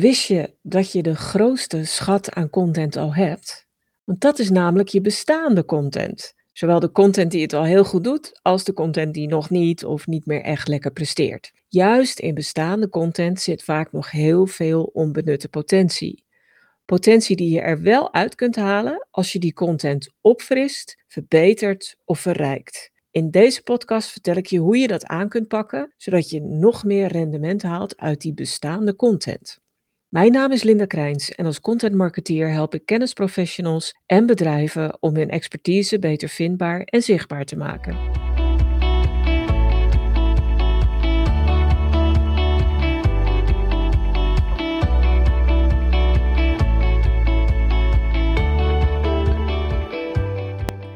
Wist je dat je de grootste schat aan content al hebt? Want dat is namelijk je bestaande content. Zowel de content die het al heel goed doet, als de content die nog niet of niet meer echt lekker presteert. Juist in bestaande content zit vaak nog heel veel onbenutte potentie. Potentie die je er wel uit kunt halen als je die content opfrist, verbetert of verrijkt. In deze podcast vertel ik je hoe je dat aan kunt pakken, zodat je nog meer rendement haalt uit die bestaande content. Mijn naam is Linda Krijns en als content marketeer help ik kennisprofessionals en bedrijven om hun expertise beter vindbaar en zichtbaar te maken.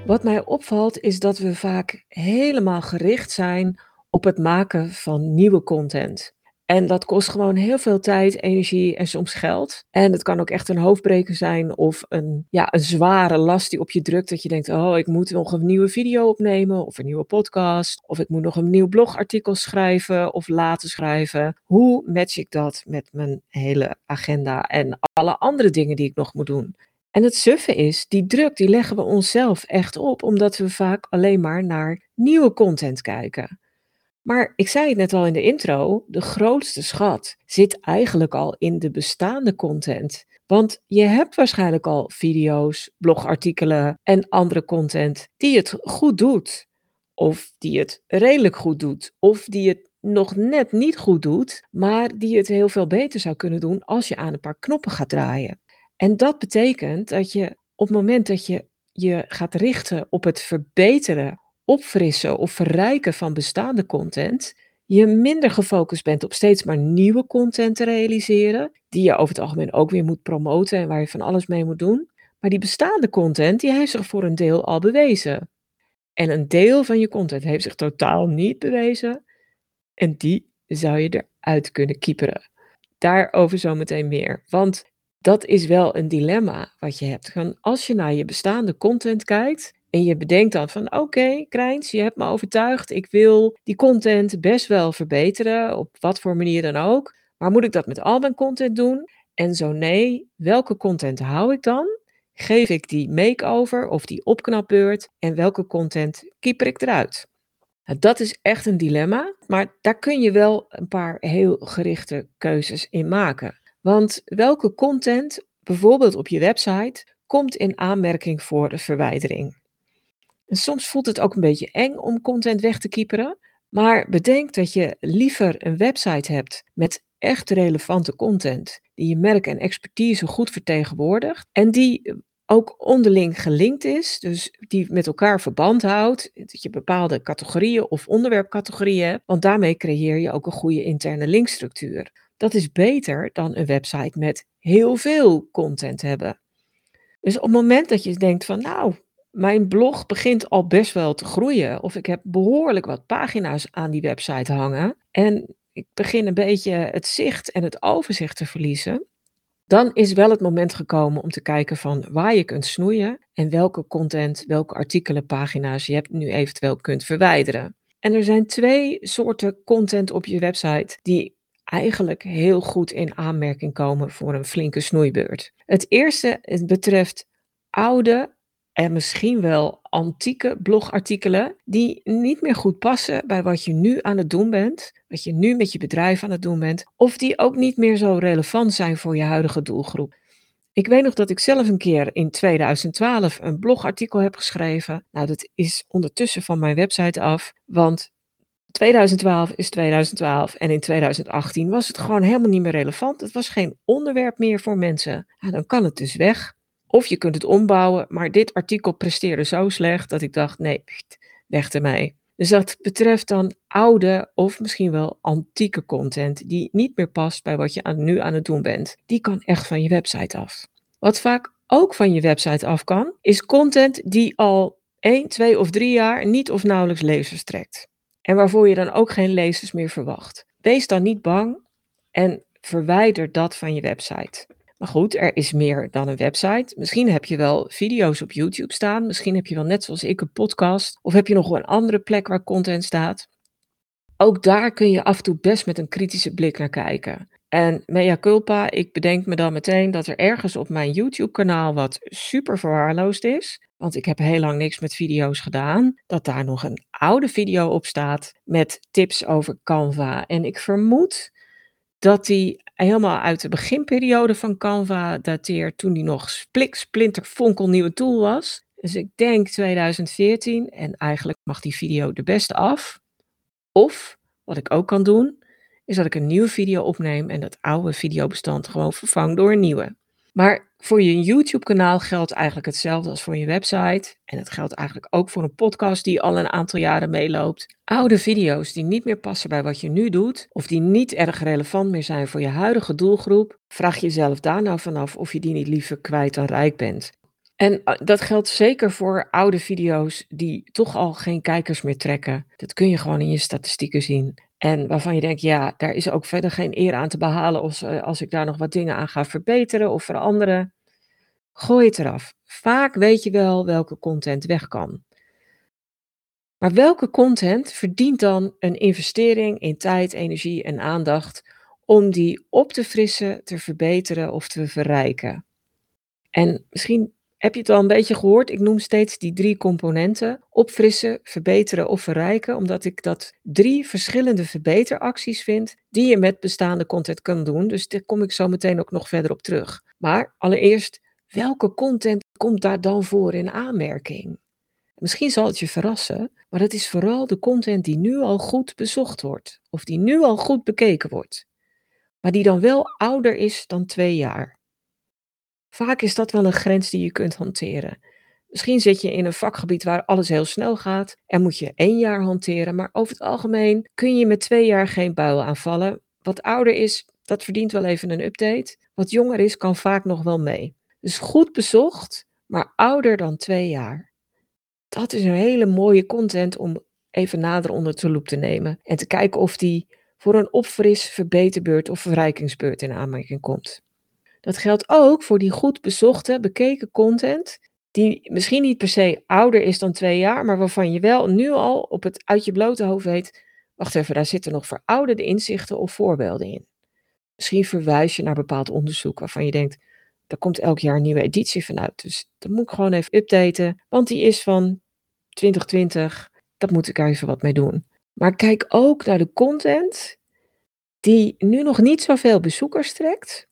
Wat mij opvalt is dat we vaak helemaal gericht zijn op het maken van nieuwe content. En dat kost gewoon heel veel tijd, energie en soms geld. En het kan ook echt een hoofdbreker zijn of een, ja, een zware last die op je drukt. Dat je denkt, oh, ik moet nog een nieuwe video opnemen of een nieuwe podcast. Of ik moet nog een nieuw blogartikel schrijven of laten schrijven. Hoe match ik dat met mijn hele agenda en alle andere dingen die ik nog moet doen? En het suffe is, die druk die leggen we onszelf echt op, omdat we vaak alleen maar naar nieuwe content kijken. Maar ik zei het net al in de intro, de grootste schat zit eigenlijk al in de bestaande content. Want je hebt waarschijnlijk al video's, blogartikelen en andere content die het goed doet. Of die het redelijk goed doet. Of die het nog net niet goed doet, maar die het heel veel beter zou kunnen doen als je aan een paar knoppen gaat draaien. En dat betekent dat je op het moment dat je je gaat richten op het verbeteren opfrissen of verrijken van bestaande content, je minder gefocust bent op steeds maar nieuwe content te realiseren, die je over het algemeen ook weer moet promoten en waar je van alles mee moet doen. Maar die bestaande content, die heeft zich voor een deel al bewezen. En een deel van je content heeft zich totaal niet bewezen. En die zou je eruit kunnen kieperen. Daarover zometeen meer. Want dat is wel een dilemma wat je hebt. Als je naar je bestaande content kijkt en je bedenkt dan van oké, okay, Krijns, je hebt me overtuigd. Ik wil die content best wel verbeteren, op wat voor manier dan ook. Maar moet ik dat met al mijn content doen? En zo nee, welke content hou ik dan? Geef ik die make-over of die opknapbeurt? En welke content keeper ik eruit? Nou, dat is echt een dilemma, maar daar kun je wel een paar heel gerichte keuzes in maken. Want welke content, bijvoorbeeld op je website, komt in aanmerking voor de verwijdering? En soms voelt het ook een beetje eng om content weg te kieperen. Maar bedenk dat je liever een website hebt met echt relevante content, die je merk en expertise goed vertegenwoordigt en die ook onderling gelinkt is, dus die met elkaar verband houdt, dat je bepaalde categorieën of onderwerpcategorieën hebt, want daarmee creëer je ook een goede interne linkstructuur. Dat is beter dan een website met heel veel content hebben. Dus op het moment dat je denkt van nou, mijn blog begint al best wel te groeien. Of ik heb behoorlijk wat pagina's aan die website hangen. En ik begin een beetje het zicht en het overzicht te verliezen. Dan is wel het moment gekomen om te kijken van waar je kunt snoeien en welke content, welke artikelen, pagina's je hebt nu eventueel kunt verwijderen. En er zijn twee soorten content op je website die eigenlijk heel goed in aanmerking komen voor een flinke snoeibeurt. Het eerste het betreft oude en misschien wel antieke blogartikelen die niet meer goed passen bij wat je nu aan het doen bent, wat je nu met je bedrijf aan het doen bent, of die ook niet meer zo relevant zijn voor je huidige doelgroep. Ik weet nog dat ik zelf een keer in 2012 een blogartikel heb geschreven. Nou, dat is ondertussen van mijn website af, want 2012 is 2012 en in 2018 was het gewoon helemaal niet meer relevant. Het was geen onderwerp meer voor mensen. Nou, dan kan het dus weg. Of je kunt het ombouwen, maar dit artikel presteerde zo slecht dat ik dacht, nee, weg ermee. Dus dat betreft dan oude of misschien wel antieke content die niet meer past bij wat je nu aan het doen bent. Die kan echt van je website af. Wat vaak ook van je website af kan, is content die al 1, 2 of 3 jaar niet of nauwelijks lezers trekt. En waarvoor je dan ook geen lezers meer verwacht. Wees dan niet bang en verwijder dat van je website. Maar goed, er is meer dan een website. Misschien heb je wel video's op YouTube staan. Misschien heb je wel net zoals ik een podcast. Of heb je nog een andere plek waar content staat. Ook daar kun je af en toe best met een kritische blik naar kijken. En mea culpa, ik bedenk me dan meteen dat er ergens op mijn YouTube-kanaal wat super verwaarloosd is. Want ik heb heel lang niks met video's gedaan. Dat daar nog een oude video op staat met tips over Canva. En ik vermoed dat die helemaal uit de beginperiode van Canva dateert. Toen die nog splik, splinter, fonkelnieuwe tool was. Dus ik denk 2014. En eigenlijk mag die video de beste af. Of, wat ik ook kan doen, is dat ik een nieuwe video opneem en dat oude videobestand gewoon vervang door een nieuwe. Maar voor je YouTube-kanaal geldt eigenlijk hetzelfde als voor je website. En het geldt eigenlijk ook voor een podcast die al een aantal jaren meeloopt. Oude video's die niet meer passen bij wat je nu doet, of die niet erg relevant meer zijn voor je huidige doelgroep, vraag jezelf daar nou vanaf of je die niet liever kwijt dan rijk bent. En eh, dat geldt zeker voor oude video's die toch al geen kijkers meer trekken. Dat kun je gewoon in je statistieken zien. En waarvan je denkt, ja, daar is ook verder geen eer aan te behalen als, eh, als ik daar nog wat dingen aan ga verbeteren of veranderen. Gooi het eraf. Vaak weet je wel welke content weg kan. Maar welke content verdient dan een investering in tijd, energie en aandacht om die op te frissen, te verbeteren of te verrijken? En misschien heb je het al een beetje gehoord? Ik noem steeds die drie componenten: opfrissen, verbeteren of verrijken, omdat ik dat drie verschillende verbeteracties vind die je met bestaande content kan doen. Dus daar kom ik zo meteen ook nog verder op terug. Maar allereerst, welke content komt daar dan voor in aanmerking? Misschien zal het je verrassen, maar het is vooral de content die nu al goed bezocht wordt, of die nu al goed bekeken wordt, maar die dan wel ouder is dan twee jaar. Vaak is dat wel een grens die je kunt hanteren. Misschien zit je in een vakgebied waar alles heel snel gaat en moet je één jaar hanteren, maar over het algemeen kun je met twee jaar geen buil aanvallen. Wat ouder is, dat verdient wel even een update. Wat jonger is, kan vaak nog wel mee. Dus goed bezocht, maar ouder dan twee jaar. Dat is een hele mooie content om even nader onder de loep te nemen en te kijken of die voor een opfris, verbeterbeurt of verrijkingsbeurt in aanmerking komt. Dat geldt ook voor die goed bezochte, bekeken content, die misschien niet per se ouder is dan twee jaar, maar waarvan je wel nu al op het uit je blote hoofd weet, wacht even, daar zitten nog verouderde inzichten of voorbeelden in. Misschien verwijs je naar bepaald onderzoek waarvan je denkt, daar komt elk jaar een nieuwe editie van uit. Dus dat moet ik gewoon even updaten, want die is van 2020. Dat moet ik even wat mee doen. Maar kijk ook naar de content die nu nog niet zoveel bezoekers trekt,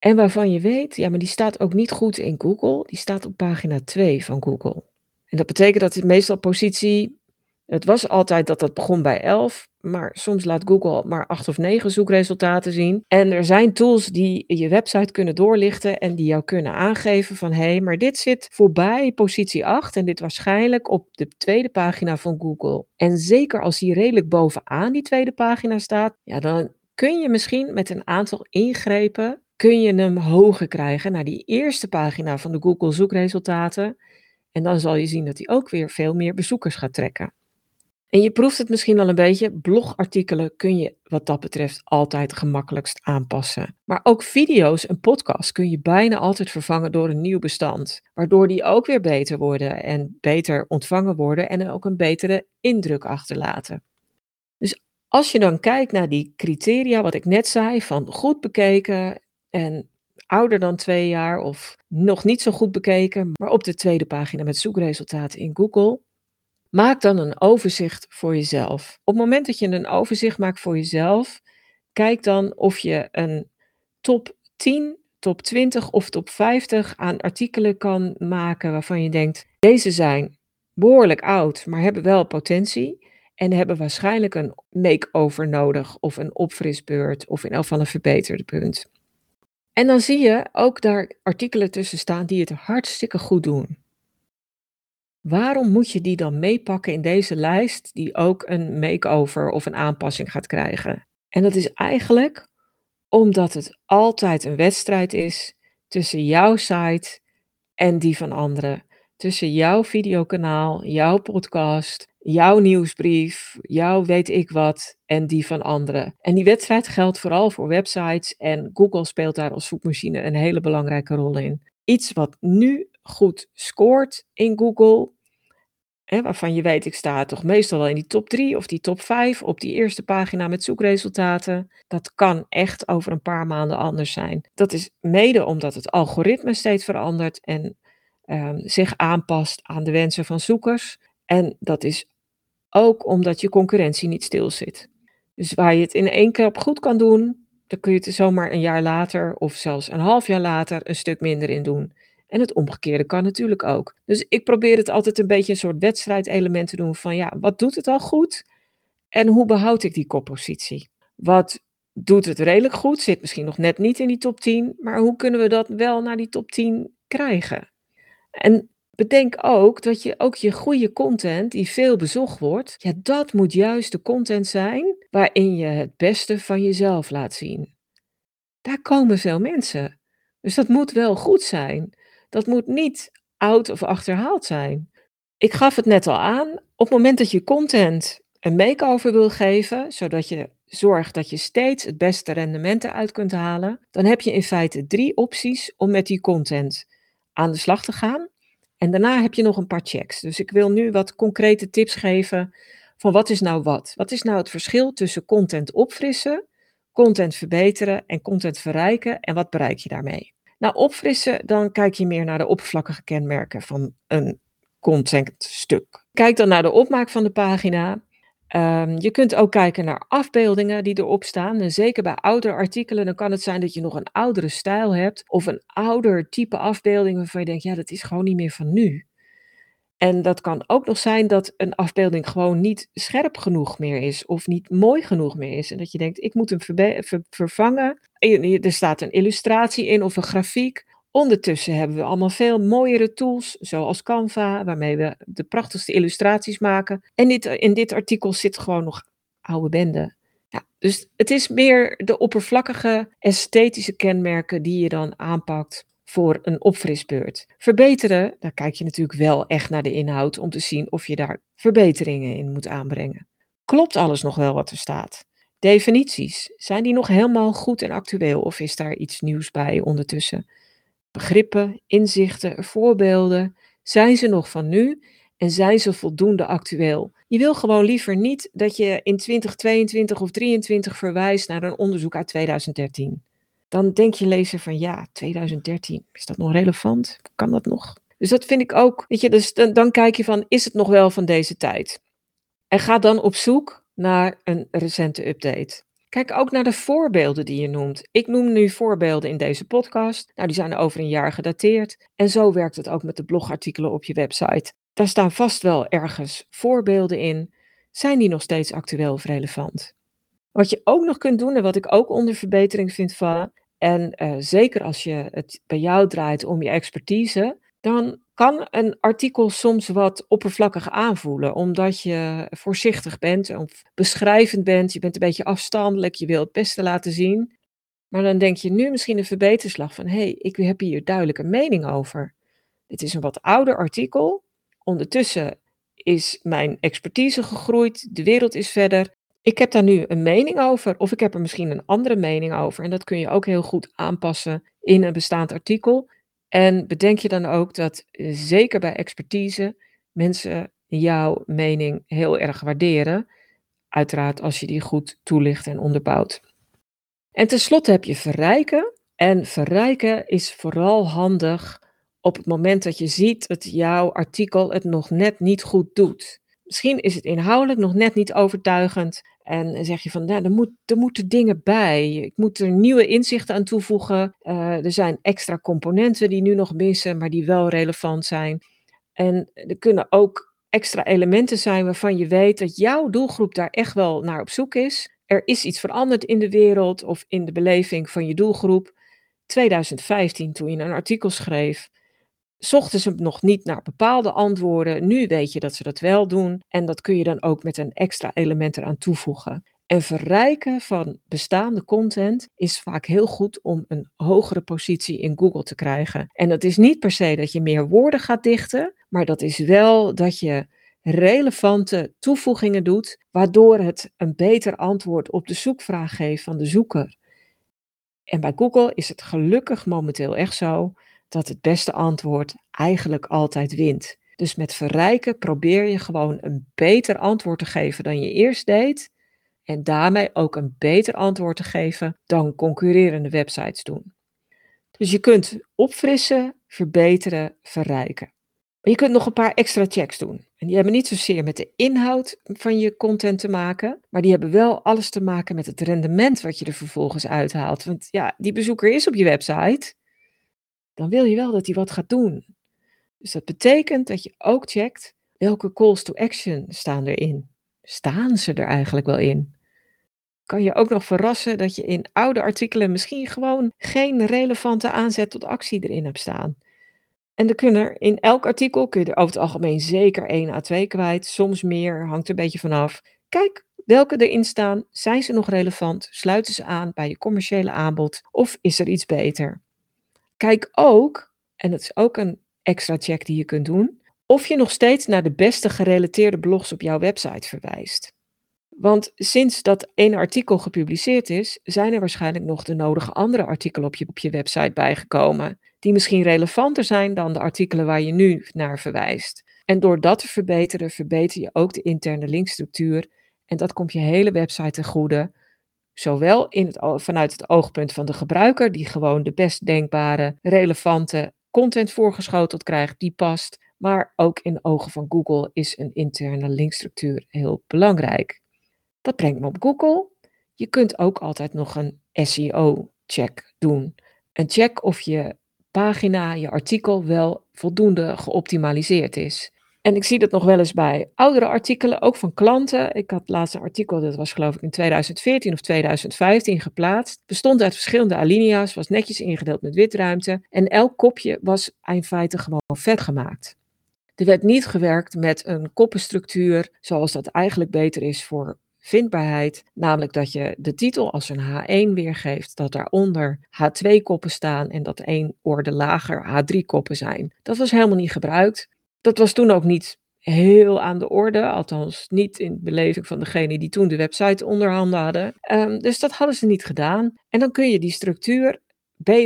en waarvan je weet, ja, maar die staat ook niet goed in Google. Die staat op pagina 2 van Google. En dat betekent dat het meestal positie. Het was altijd dat dat begon bij 11, maar soms laat Google maar 8 of 9 zoekresultaten zien. En er zijn tools die je website kunnen doorlichten en die jou kunnen aangeven van hé, hey, maar dit zit voorbij positie 8 en dit waarschijnlijk op de tweede pagina van Google. En zeker als die redelijk bovenaan die tweede pagina staat, ja, dan kun je misschien met een aantal ingrepen kun je hem hoger krijgen naar die eerste pagina van de Google zoekresultaten. En dan zal je zien dat hij ook weer veel meer bezoekers gaat trekken. En je proeft het misschien al een beetje, blogartikelen kun je wat dat betreft altijd gemakkelijkst aanpassen. Maar ook video's en podcasts kun je bijna altijd vervangen door een nieuw bestand, waardoor die ook weer beter worden en beter ontvangen worden en ook een betere indruk achterlaten. Dus als je dan kijkt naar die criteria, wat ik net zei, van goed bekeken, en ouder dan twee jaar of nog niet zo goed bekeken, maar op de tweede pagina met zoekresultaten in Google. Maak dan een overzicht voor jezelf. Op het moment dat je een overzicht maakt voor jezelf, kijk dan of je een top 10, top 20 of top 50 aan artikelen kan maken waarvan je denkt, deze zijn behoorlijk oud, maar hebben wel potentie en hebben waarschijnlijk een make-over nodig of een opfrisbeurt of in elk geval een verbeterde punt. En dan zie je ook daar artikelen tussen staan die het hartstikke goed doen. Waarom moet je die dan meepakken in deze lijst die ook een makeover of een aanpassing gaat krijgen? En dat is eigenlijk omdat het altijd een wedstrijd is tussen jouw site en die van anderen. Tussen jouw videokanaal, jouw podcast jouw nieuwsbrief, jouw weet ik wat en die van anderen. En die wedstrijd geldt vooral voor websites en Google speelt daar als zoekmachine een hele belangrijke rol in. Iets wat nu goed scoort in Google hè, waarvan je weet ik sta toch meestal wel in die top 3 of die top 5 op die eerste pagina met zoekresultaten. Dat kan echt over een paar maanden anders zijn. Dat is mede omdat het algoritme steeds verandert en ehm, zich aanpast aan de wensen van zoekers. En dat is ook omdat je concurrentie niet stilzit. Dus waar je het in één klap goed kan doen, dan kun je het zomaar een jaar later of zelfs een half jaar later een stuk minder in doen. En het omgekeerde kan natuurlijk ook. Dus ik probeer het altijd een beetje een soort wedstrijdelement te doen van ja, wat doet het al goed en hoe behoud ik die koppositie? Wat doet het redelijk goed, zit misschien nog net niet in die top 10, maar hoe kunnen we dat wel naar die top 10 krijgen? En bedenk ook dat je ook je goede content, die veel bezocht wordt, ja, dat moet juist de content zijn waarin je het beste van jezelf laat zien. Daar komen veel mensen. Dus dat moet wel goed zijn. Dat moet niet oud of achterhaald zijn. Ik gaf het net al aan, op het moment dat je content een makeover wil geven, zodat je zorgt dat je steeds het beste rendement eruit kunt halen, dan heb je in feite drie opties om met die content aan de slag te gaan. En daarna heb je nog een paar checks. Dus ik wil nu wat concrete tips geven van wat is nou wat? Wat is nou het verschil tussen content opfrissen, content verbeteren en content verrijken en wat bereik je daarmee? Nou, opfrissen, dan kijk je meer naar de oppervlakkige kenmerken van een contentstuk. Kijk dan naar de opmaak van de pagina. Um, je kunt ook kijken naar afbeeldingen die erop staan. En zeker bij oudere artikelen, dan kan het zijn dat je nog een oudere stijl hebt. Of een ouder type afbeelding waarvan je denkt, ja, dat is gewoon niet meer van nu. En dat kan ook nog zijn dat een afbeelding gewoon niet scherp genoeg meer is of niet mooi genoeg meer is. En dat je denkt, ik moet hem vervangen. Er staat een illustratie in of een grafiek. Ondertussen hebben we allemaal veel mooiere tools, zoals Canva, waarmee we de prachtigste illustraties maken. En dit, in dit artikel zit gewoon nog oude bende. Ja, dus het is meer de oppervlakkige esthetische kenmerken die je dan aanpakt voor een opfrisbeurt. Verbeteren, daar kijk je natuurlijk wel echt naar de inhoud om te zien of je daar verbeteringen in moet aanbrengen. Klopt alles nog wel wat er staat? Definities, zijn die nog helemaal goed en actueel of is daar iets nieuws bij ondertussen? Begrippen, inzichten, voorbeelden, zijn ze nog van nu en zijn ze voldoende actueel? Je wil gewoon liever niet dat je in 2022 of 2023 verwijst naar een onderzoek uit 2013 dan denk je lezer van ja, 2013, is dat nog relevant? Kan dat nog? Dus dat vind ik ook, weet je, dus dan, dan kijk je van, is het nog wel van deze tijd? En ga dan op zoek naar een recente update. Kijk ook naar de voorbeelden die je noemt. Ik noem nu voorbeelden in deze podcast. Nou, die zijn over een jaar gedateerd. En zo werkt het ook met de blogartikelen op je website. Daar staan vast wel ergens voorbeelden in. Zijn die nog steeds actueel of relevant? Wat je ook nog kunt doen en wat ik ook onder verbetering vind vallen, en uh, zeker als je het bij jou draait om je expertise, dan kan een artikel soms wat oppervlakkig aanvoelen, omdat je voorzichtig bent of beschrijvend bent. Je bent een beetje afstandelijk, je wil het beste laten zien. Maar dan denk je nu misschien een verbeterslag van: hé, hey, ik heb hier duidelijk een mening over. Dit is een wat ouder artikel. Ondertussen is mijn expertise gegroeid, de wereld is verder. Ik heb daar nu een mening over, of ik heb er misschien een andere mening over. En dat kun je ook heel goed aanpassen in een bestaand artikel. En bedenk je dan ook dat eh, zeker bij expertise mensen jouw mening heel erg waarderen. Uiteraard als je die goed toelicht en onderbouwt. En tenslotte heb je verrijken. En verrijken is vooral handig op het moment dat je ziet dat jouw artikel het nog net niet goed doet. Misschien is het inhoudelijk nog net niet overtuigend. En zeg je van, nou, er, moet, er moeten dingen bij. Ik moet er nieuwe inzichten aan toevoegen. Uh, er zijn extra componenten die nu nog missen, maar die wel relevant zijn. En er kunnen ook extra elementen zijn waarvan je weet dat jouw doelgroep daar echt wel naar op zoek is. Er is iets veranderd in de wereld of in de beleving van je doelgroep. 2015, toen je een artikel schreef, zochten ze nog niet naar bepaalde antwoorden. Nu weet je dat ze dat wel doen. En dat kun je dan ook met een extra element eraan toevoegen. En verrijken van bestaande content is vaak heel goed om een hogere positie in Google te krijgen. En dat is niet per se dat je meer woorden gaat dichten, maar dat is wel dat je relevante toevoegingen doet, waardoor het een beter antwoord op de zoekvraag geeft van de zoeker. En bij Google is het gelukkig momenteel echt zo dat het beste antwoord eigenlijk altijd wint. Dus met verrijken probeer je gewoon een beter antwoord te geven dan je eerst deed. En daarmee ook een beter antwoord te geven dan concurrerende websites doen. Dus je kunt opfrissen, verbeteren, verrijken. Maar je kunt nog een paar extra checks doen. En die hebben niet zozeer met de inhoud van je content te maken, maar die hebben wel alles te maken met het rendement wat je er vervolgens uithaalt. Want ja, die bezoeker is op je website, dan wil je wel dat hij wat gaat doen. Dus dat betekent dat je ook checkt welke calls to action staan erin. Staan ze er eigenlijk wel in? Kan je ook nog verrassen dat je in oude artikelen misschien gewoon geen relevante aanzet tot actie erin hebt staan. En er kunnen er in elk artikel kun je er over het algemeen zeker 1 à 2 kwijt, soms meer, hangt er een beetje vanaf. Kijk welke erin staan, zijn ze nog relevant, sluiten ze aan bij je commerciële aanbod of is er iets beter? Kijk ook, en dat is ook een extra check die je kunt doen, of je nog steeds naar de beste gerelateerde blogs op jouw website verwijst. Want sinds dat ene artikel gepubliceerd is, zijn er waarschijnlijk nog de nodige andere artikelen op je, op je website bijgekomen, die misschien relevanter zijn dan de artikelen waar je nu naar verwijst. En door dat te verbeteren, verbeter je ook de interne linkstructuur en dat komt je hele website ten goede, zowel in het, vanuit het oogpunt van de gebruiker, die gewoon de best denkbare, relevante content voorgeschoteld krijgt die past, maar ook in de ogen van Google is een interne linkstructuur heel belangrijk. Dat brengt me op Google. Je kunt ook altijd nog een SEO-check doen. Een check of je pagina, je artikel wel voldoende geoptimaliseerd is. En ik zie dat nog wel eens bij oudere artikelen, ook van klanten. Ik had laatst een artikel, dat was geloof ik in 2014 of 2015 geplaatst. Bestond uit verschillende alinea's, was netjes ingedeeld met witruimte. En elk kopje was in feite gewoon vet gemaakt. Er werd niet gewerkt met een koppenstructuur zoals dat eigenlijk beter is voor vindbaarheid, namelijk dat je de titel als een H1 weergeeft, dat daaronder H2 koppen staan en dat één orde lager H3 koppen zijn. Dat was helemaal niet gebruikt. Dat was toen ook niet heel aan de orde, althans niet in beleving van degene die toen de website onder handen hadden. Um, dus dat hadden ze niet gedaan. En dan kun je die structuur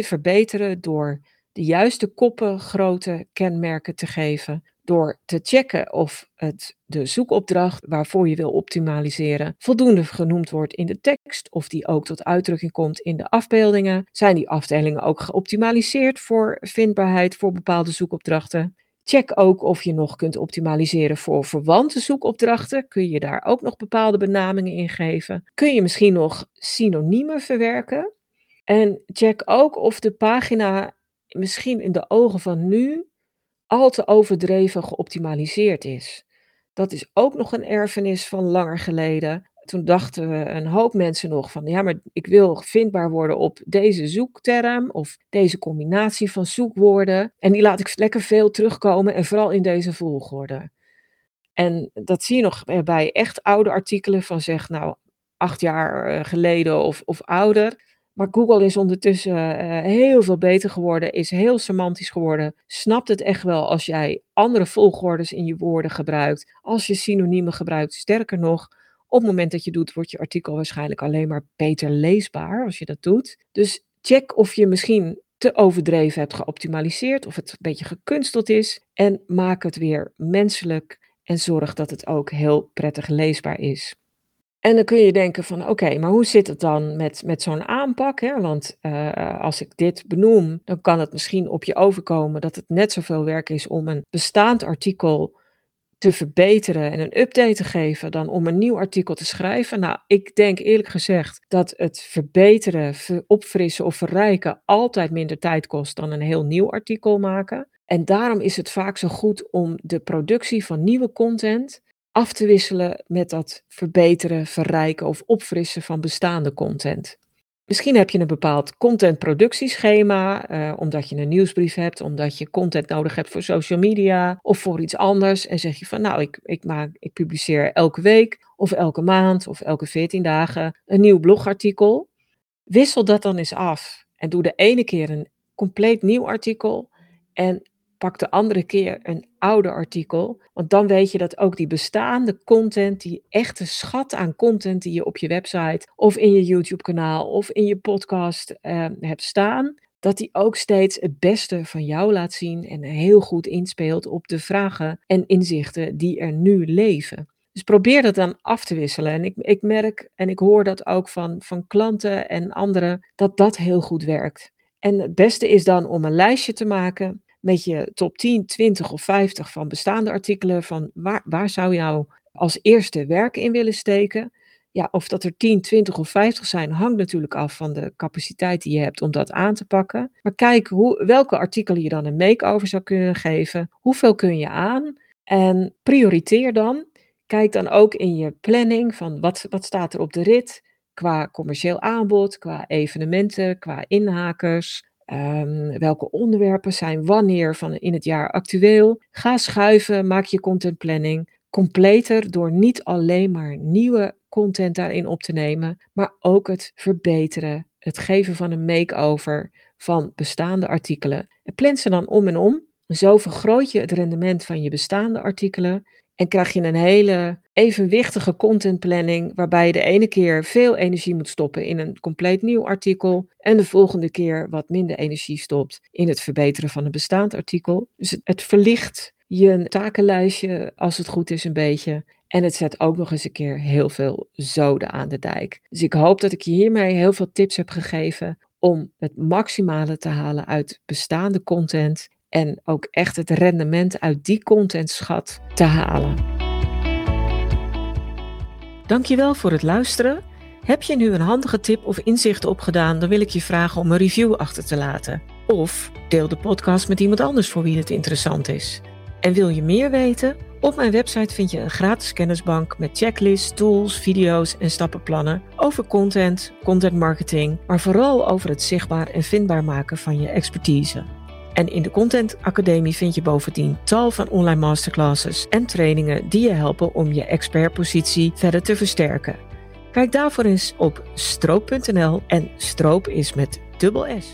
verbeteren door de juiste koppen, grote kenmerken te geven, door te checken of het, de zoekopdracht waarvoor je wil optimaliseren voldoende genoemd wordt in de tekst, of die ook tot uitdrukking komt in de afbeeldingen. Zijn die afdelingen ook geoptimaliseerd voor vindbaarheid voor bepaalde zoekopdrachten? Check ook of je nog kunt optimaliseren voor verwante zoekopdrachten. Kun je daar ook nog bepaalde benamingen in geven? Kun je misschien nog synoniemen verwerken? En check ook of de pagina misschien in de ogen van nu al te overdreven geoptimaliseerd is. Dat is ook nog een erfenis van langer geleden. Toen dachten een hoop mensen nog van, ja, maar ik wil vindbaar worden op deze zoekterm of deze combinatie van zoekwoorden. En die laat ik lekker veel terugkomen en vooral in deze volgorde. En dat zie je nog bij echt oude artikelen van zeg, nou, acht jaar eh, geleden of, of ouder. Maar Google is ondertussen uh, heel veel beter geworden, is heel semantisch geworden, snapt het echt wel als jij andere volgordes in je woorden gebruikt, als je synoniemen gebruikt. Sterker nog, op het moment dat je doet, wordt je artikel waarschijnlijk alleen maar beter leesbaar als je dat doet. Dus check of je misschien te overdreven hebt geoptimaliseerd, of het een beetje gekunsteld is, en maak het weer menselijk en zorg dat het ook heel prettig leesbaar is. En dan kun je denken van oké, maar hoe zit het dan met, met zo'n aanpak? Hè? Want uh, als ik dit benoem, dan kan het misschien op je overkomen dat het net zoveel werk is om een bestaand artikel te verbeteren en een update te geven dan om een nieuw artikel te schrijven. Nou, ik denk eerlijk gezegd dat het verbeteren, opfrissen of verrijken altijd minder tijd kost dan een heel nieuw artikel maken. En daarom is het vaak zo goed om de productie van nieuwe content af te wisselen met dat verbeteren, verrijken of opfrissen van bestaande content. Misschien heb je een bepaald contentproductieschema, uh, omdat je een nieuwsbrief hebt, omdat je content nodig hebt voor social media of voor iets anders. En zeg je van nou, ik, ik, maak, ik publiceer elke week of elke maand of elke 14 dagen een nieuw blogartikel. Wissel dat dan eens af en doe de ene keer een compleet nieuw artikel en pak de andere keer een oude artikel. Want dan weet je dat ook die bestaande content, die echte schat aan content die je op je website of in je YouTube kanaal of in je podcast uh, hebt staan, dat die ook steeds het beste van jou laat zien en heel goed inspeelt op de vragen en inzichten die er nu leven. Dus probeer dat dan af te wisselen. En ik, ik merk en ik hoor dat ook van, van klanten en anderen, dat dat heel goed werkt. En het beste is dan om een lijstje te maken met je top 10, 20 of 50 van bestaande artikelen. Van waar, waar zou jou als eerste werk in willen steken? Ja, of dat er 10, 20 of 50 zijn, hangt natuurlijk af van de capaciteit die je hebt om dat aan te pakken. Maar kijk hoe, welke artikelen je dan een make-over zou kunnen geven. Hoeveel kun je aan? En prioriteer dan. Kijk dan ook in je planning van wat, wat staat er op de rit qua commercieel aanbod, qua evenementen, qua inhakers. Um, welke onderwerpen zijn wanneer van in het jaar actueel? Ga schuiven, maak je contentplanning completer door niet alleen maar nieuwe content daarin op te nemen, maar ook het verbeteren, het geven van een make-over van bestaande artikelen. En plan ze dan om en om. Zo vergroot je het rendement van je bestaande artikelen en krijg je een hele evenwichtige contentplanning, waarbij je de ene keer veel energie moet stoppen in een compleet nieuw artikel en de volgende keer wat minder energie stopt in het verbeteren van een bestaand artikel. Dus het, verlicht je takenlijstje, als het goed is, een beetje. En het zet ook nog eens een keer heel veel zoden aan de dijk. Dus ik hoop dat ik je hiermee heel veel tips heb gegeven om het maximale te halen uit bestaande content en ook echt het rendement uit die contentschat te halen. Dankjewel voor het luisteren. Heb je nu een handige tip of inzicht opgedaan, dan wil ik je vragen om een review achter te laten. Of deel de podcast met iemand anders voor wie het interessant is. En wil je meer weten? Op mijn website vind je een gratis kennisbank met checklists, tools, video's en stappenplannen over content, content marketing, maar vooral over het zichtbaar en vindbaar maken van je expertise. En in de Content Academie vind je bovendien tal van online masterclasses en trainingen die je helpen om je expertpositie verder te versterken. Kijk daarvoor eens op stroop.nl en stroop is met dubbel S.